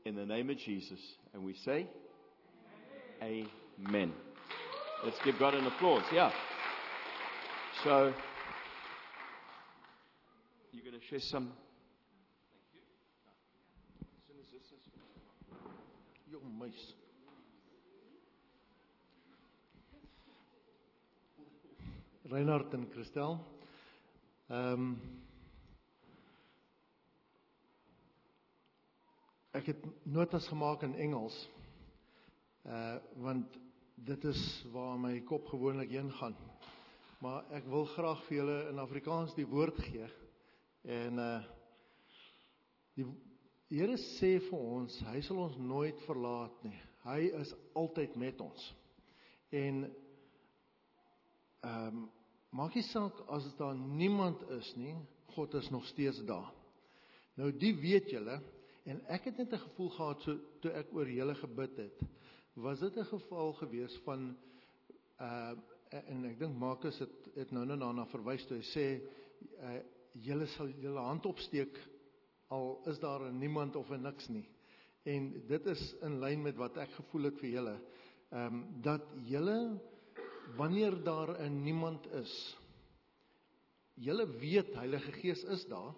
in the name of Jesus and we say, Amen. Let's give God an applause. Yeah. So, you're going to share some. Jong muis. Reinhard en Christel. Ehm um, Ek het notas gemaak in Engels. Uh want dit is waar my kop gewoonlik heen gaan. Maar ek wil graag vir julle in Afrikaans die woord gee. En uh die Here sê vir ons, hy sal ons nooit verlaat nie. Hy is altyd met ons. En ehm um, maak nie saak as daar niemand is nie, God is nog steeds daar. Nou die weet julle en ek het net 'n gevoel gehad so toe ek oor julle gebid het. Was dit 'n geval gewees van uh en ek dink Markus het het nou nou daarna verwys toe hy sê uh julle sal julle hand opsteek al is daar niemand of niks nie. En dit is in lyn met wat ek gevoel het vir julle. Ehm um, dat julle wanneer daar 'n niemand is, julle weet Heilige Gees is daar,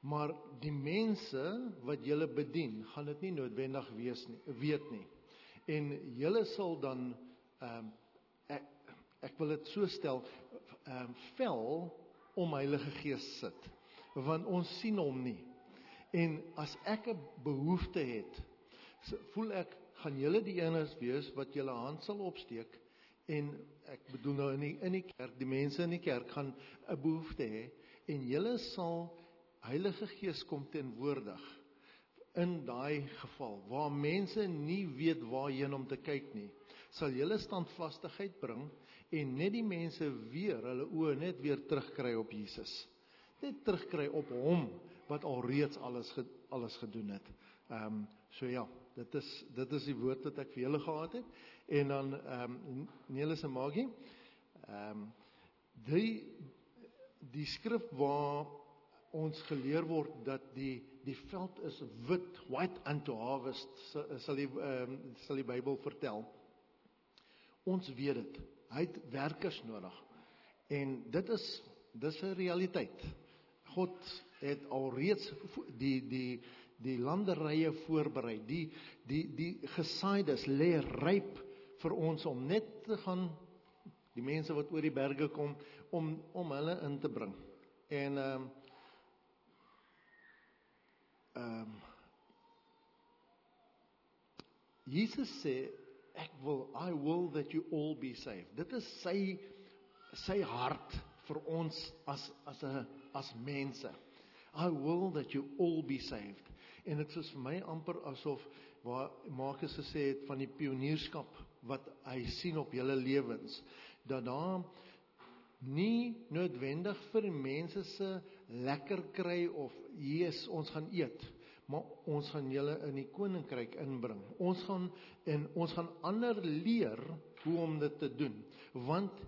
maar die mense wat julle bedien, gaan dit nie noodwendig wees nie, weet nie. En julle sal dan ehm um, ek ek wil dit so stel, ehm um, vel om Heilige Gees sit. Want ons sien hom nie. En as ek 'n behoefte het, voel ek gaan julle die eenes wees wat julle hand sal opsteek en ek bedoel nou in die, in die kerk, die mense in die kerk gaan 'n behoefte hê en julle sal Heilige Gees kom teenwoordig in daai geval waar mense nie weet waarheen om te kyk nie sal julle standvastigheid bring en net die mense weer hulle oë net weer terugkry op Jesus net terugkry op hom wat alreeds alles alles gedoen het. Ehm um, so ja, dit is dit is die woord wat ek vir julle gehad het en dan ehm um, Nelis en Magie. Ehm um, die die skrif waar ons geleer word dat die die veld is wit, white unto harvest sal die ehm um, sal die Bybel vertel. Ons weet dit. Hy het werkers nodig. En dit is dis 'n realiteit. God het alreeds die die die landerye voorberei. Die die die gesaaides lê ryp vir ons om net te gaan die mense wat oor die berge kom om om hulle in te bring. En ehm um, ehm um, Jesus sê ek wil I will that you all be saved. Dit is sy sy hart vir ons as as 'n as mense. I will that you all be saved. En dit is vir my amper asof waar Markus gesê het van die pionierskap wat hy sien op julle lewens dat daar nie noodwendig vir mense se lekker kry of Jesus ons gaan eet maar ons gaan julle in die koninkryk inbring. Ons gaan en ons gaan ander leer hoe om dit te doen want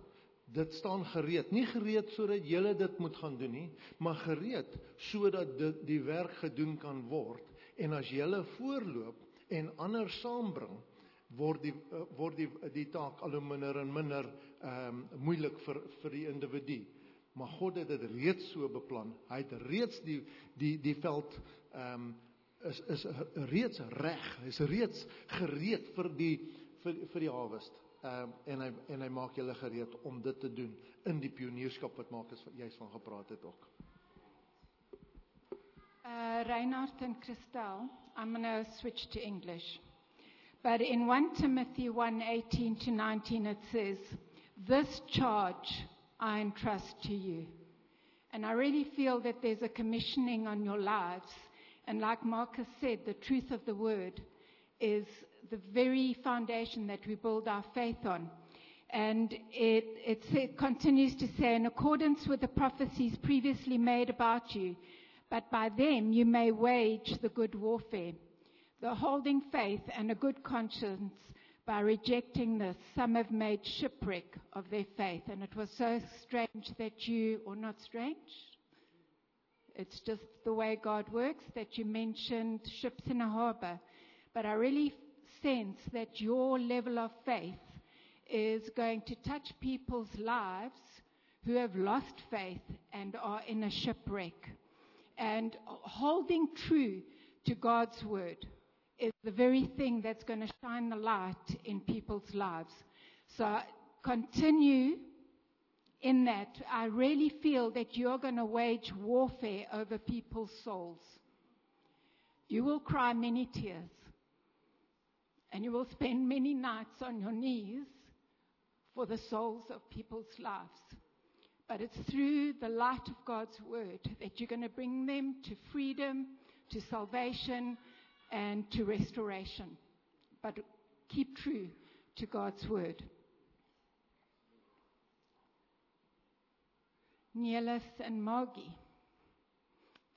dit staan gereed, nie gereed sodat julle dit moet gaan doen nie, maar gereed sodat dit die werk gedoen kan word. En as julle voorloop en ander saambring, word die eh, word die die taak al hoe minder en minder ehm um, moeilik vir vir die individu. Maar God het dit reeds so beplan. Hy het reeds die die die veld ehm um, is is reeds reg. Hy's reeds gereed vir die vir vir die harvest. Um, en hy en hy maak julle gereed om dit te doen in die pionierskap wat maak is juist van gepraat het ook. Uh Reinhard and Christel, I'm going to switch to English. But in 1 Timothy 1:18 to 19 it says, "This charge I entrust to you. And I really feel that there's a commissioning on your lives. And like Marcus said, the truth of the word is the very foundation that we build our faith on. And it, it, it continues to say, in accordance with the prophecies previously made about you, but by them you may wage the good warfare. The holding faith and a good conscience by rejecting this, some have made shipwreck of their faith. And it was so strange that you, or not strange, it's just the way God works that you mentioned ships in a harbor. But I really sense that your level of faith is going to touch people's lives who have lost faith and are in a shipwreck. And holding true to God's word is the very thing that's going to shine the light in people's lives. So continue in that. I really feel that you're going to wage warfare over people's souls. You will cry many tears. And you will spend many nights on your knees for the souls of people's lives. But it's through the light of God's word that you're going to bring them to freedom, to salvation, and to restoration. But keep true to God's word. Nelis and Mogi.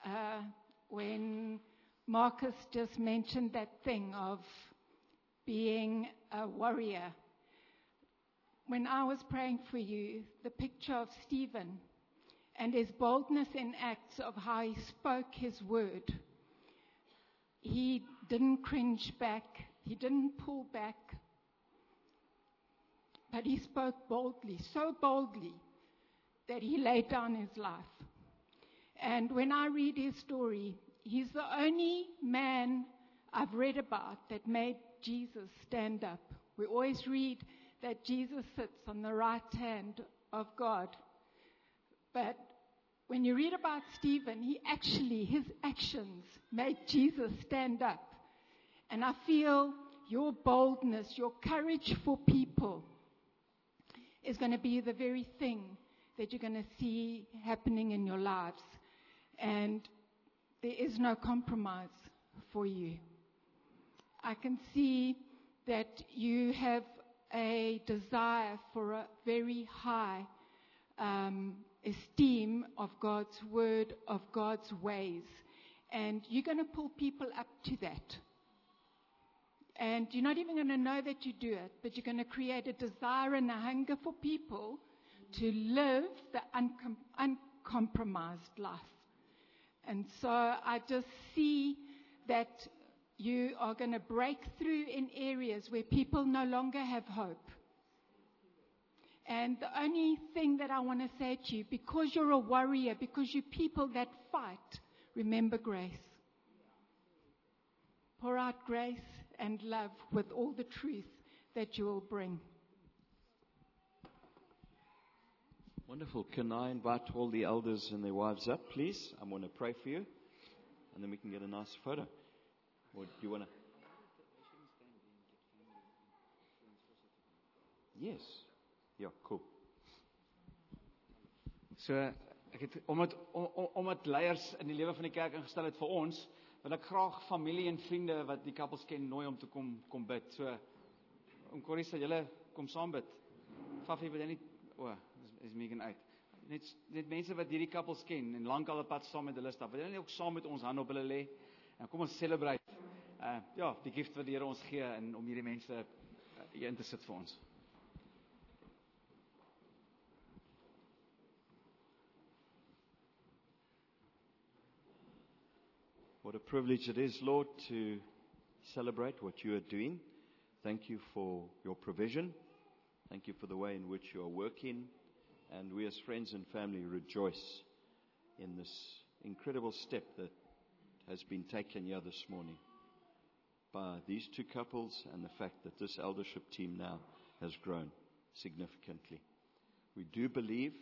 Uh, when Marcus just mentioned that thing of being a warrior, when I was praying for you, the picture of Stephen and his boldness in acts of how he spoke his word he didn't cringe back, he didn't pull back, but he spoke boldly, so boldly that he laid down his life. And when I read his story, he's the only man I've read about that made Jesus stand up. We always read that Jesus sits on the right hand of God. But when you read about Stephen, he actually, his actions made Jesus stand up. And I feel your boldness, your courage for people is going to be the very thing that you're going to see happening in your lives. And there is no compromise for you. I can see that you have a desire for a very high um, esteem of God's word, of God's ways. And you're going to pull people up to that. And you're not even going to know that you do it, but you're going to create a desire and a hunger for people to live the uncom- uncompromised life. And so I just see that you are going to break through in areas where people no longer have hope. And the only thing that I want to say to you, because you're a warrior, because you're people that fight, remember grace. Pour out grace and love with all the truth that you will bring. Wonderful. Can I invite all the elders and their wives up, please? I'm going to pray for you, and then we can get a nice photo. Or do you want to? Yes. Ja, cool. So ek het omdat om, omdat leiers in die lewe van die kerk ingestel het vir ons, wil ek graag familie en vriende wat die koppels ken nooi om te kom kom bid. So om Corrie sê julle kom saam bid. Faffie wil jy nie o, oh, is, is Megan uit. Net net mense wat hierdie koppels ken en lank al 'n pad saam met hulle stap. Wil jy nie ook saam met ons hand op hulle lê? En kom ons celebrate. Uh ja, die gift wat die Here ons gee en om hierdie mense uh, in te sit vir ons. What a privilege it is, Lord, to celebrate what you are doing. Thank you for your provision. Thank you for the way in which you are working. And we, as friends and family, rejoice in this incredible step that has been taken here this morning by these two couples and the fact that this eldership team now has grown significantly. We do believe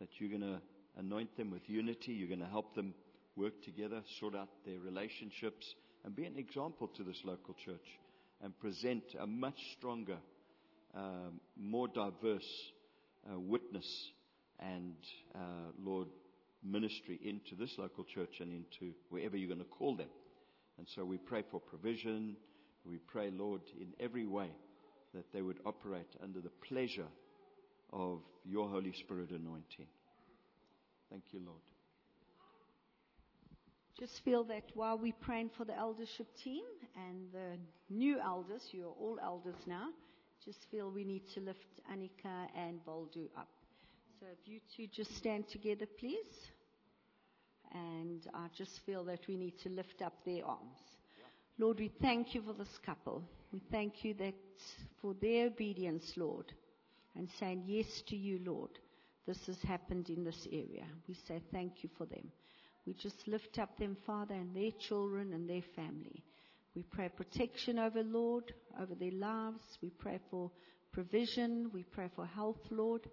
that you're going to anoint them with unity. You're going to help them work together, sort out their relationships, and be an example to this local church and present a much stronger, um, more diverse uh, witness and, uh, Lord, ministry into this local church and into wherever you're going to call them. And so we pray for provision. We pray, Lord, in every way that they would operate under the pleasure of your Holy Spirit anointing. Thank you, Lord. Just feel that while we're praying for the eldership team and the new elders, you're all elders now, just feel we need to lift Annika and Waldo up. So if you two just stand together, please. And I just feel that we need to lift up their arms. Lord, we thank you for this couple. We thank you that for their obedience, Lord, and saying yes to you, Lord. This has happened in this area. We say thank you for them. We just lift up them, Father, and their children and their family. We pray protection over, Lord, over their lives. We pray for provision. We pray for health, Lord.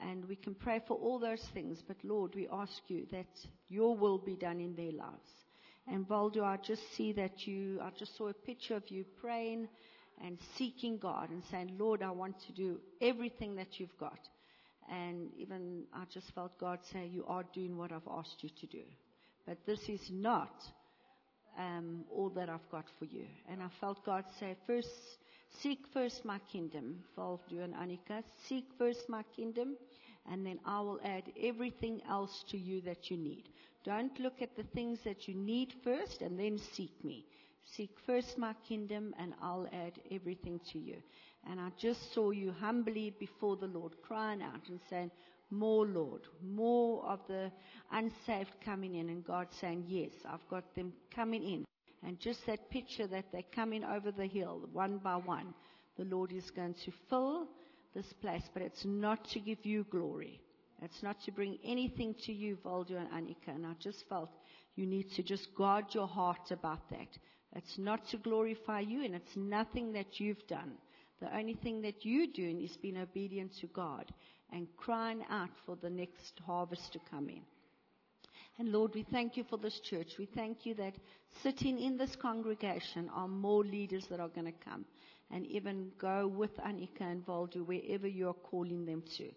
And we can pray for all those things. But Lord, we ask you that your will be done in their lives. And Waldo, I just see that you, I just saw a picture of you praying and seeking God and saying, Lord, I want to do everything that you've got. And even I just felt God say, You are doing what I've asked you to do. But this is not um, all that I've got for you. And I felt God say, First, seek first my kingdom. Waldo and Anika. seek first my kingdom, and then I will add everything else to you that you need. Don't look at the things that you need first and then seek me. Seek first my kingdom, and I'll add everything to you. And I just saw you humbly before the Lord, crying out and saying, More, Lord, more of the unsaved coming in. And God saying, Yes, I've got them coming in. And just that picture that they're coming over the hill, one by one, the Lord is going to fill this place. But it's not to give you glory. It's not to bring anything to you, Waldo and Annika. And I just felt you need to just guard your heart about that. It's not to glorify you, and it's nothing that you've done. The only thing that you're doing is being obedient to God and crying out for the next harvest to come in. And Lord, we thank you for this church. We thank you that sitting in this congregation are more leaders that are going to come and even go with Anika and Waldo wherever you are calling them to.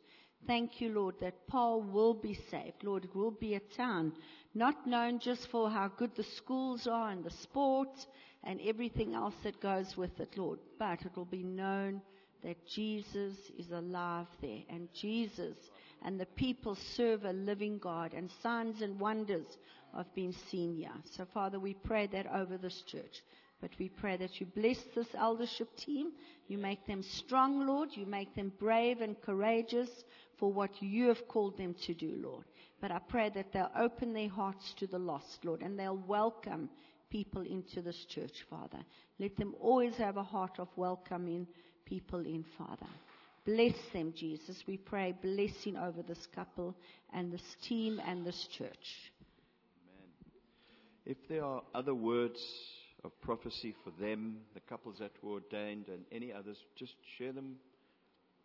Thank you, Lord, that Paarl will be saved. Lord, it will be a town not known just for how good the schools are and the sports and everything else that goes with it, Lord, but it will be known that Jesus is alive there and Jesus and the people serve a living God and signs and wonders have been seen here. So Father, we pray that over this church. But we pray that you bless this eldership team. You make them strong, Lord. You make them brave and courageous for what you have called them to do, Lord. But I pray that they'll open their hearts to the lost, Lord, and they'll welcome people into this church, Father. Let them always have a heart of welcoming people in, Father. Bless them, Jesus. We pray blessing over this couple and this team and this church. Amen. If there are other words of prophecy for them, the couples that were ordained, and any others, just share them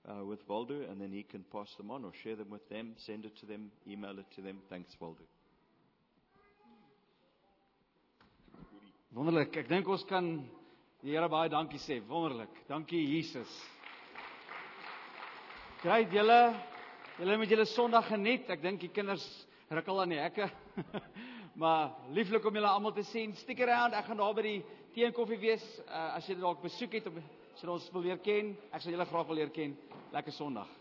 uh, with Waldo, and then he can pass them on or share them with them, send it to them, email it to them. Thanks, Waldo. Wonderlik. Ek dink ons kan die Here baie dankie sê. Wonderlik. Dankie Jesus. Great julle. Julle met julle Sondag geniet. Ek dink die kinders ruk al aan die hekke. [laughs] maar lieflik om julle almal te sien. Stick around. Ek gaan daar by die tee en koffie wees uh, as jy dalk besoek het of as jy ons wil leer ken. Ek sal julle graag wil leer ken. Lekker Sondag.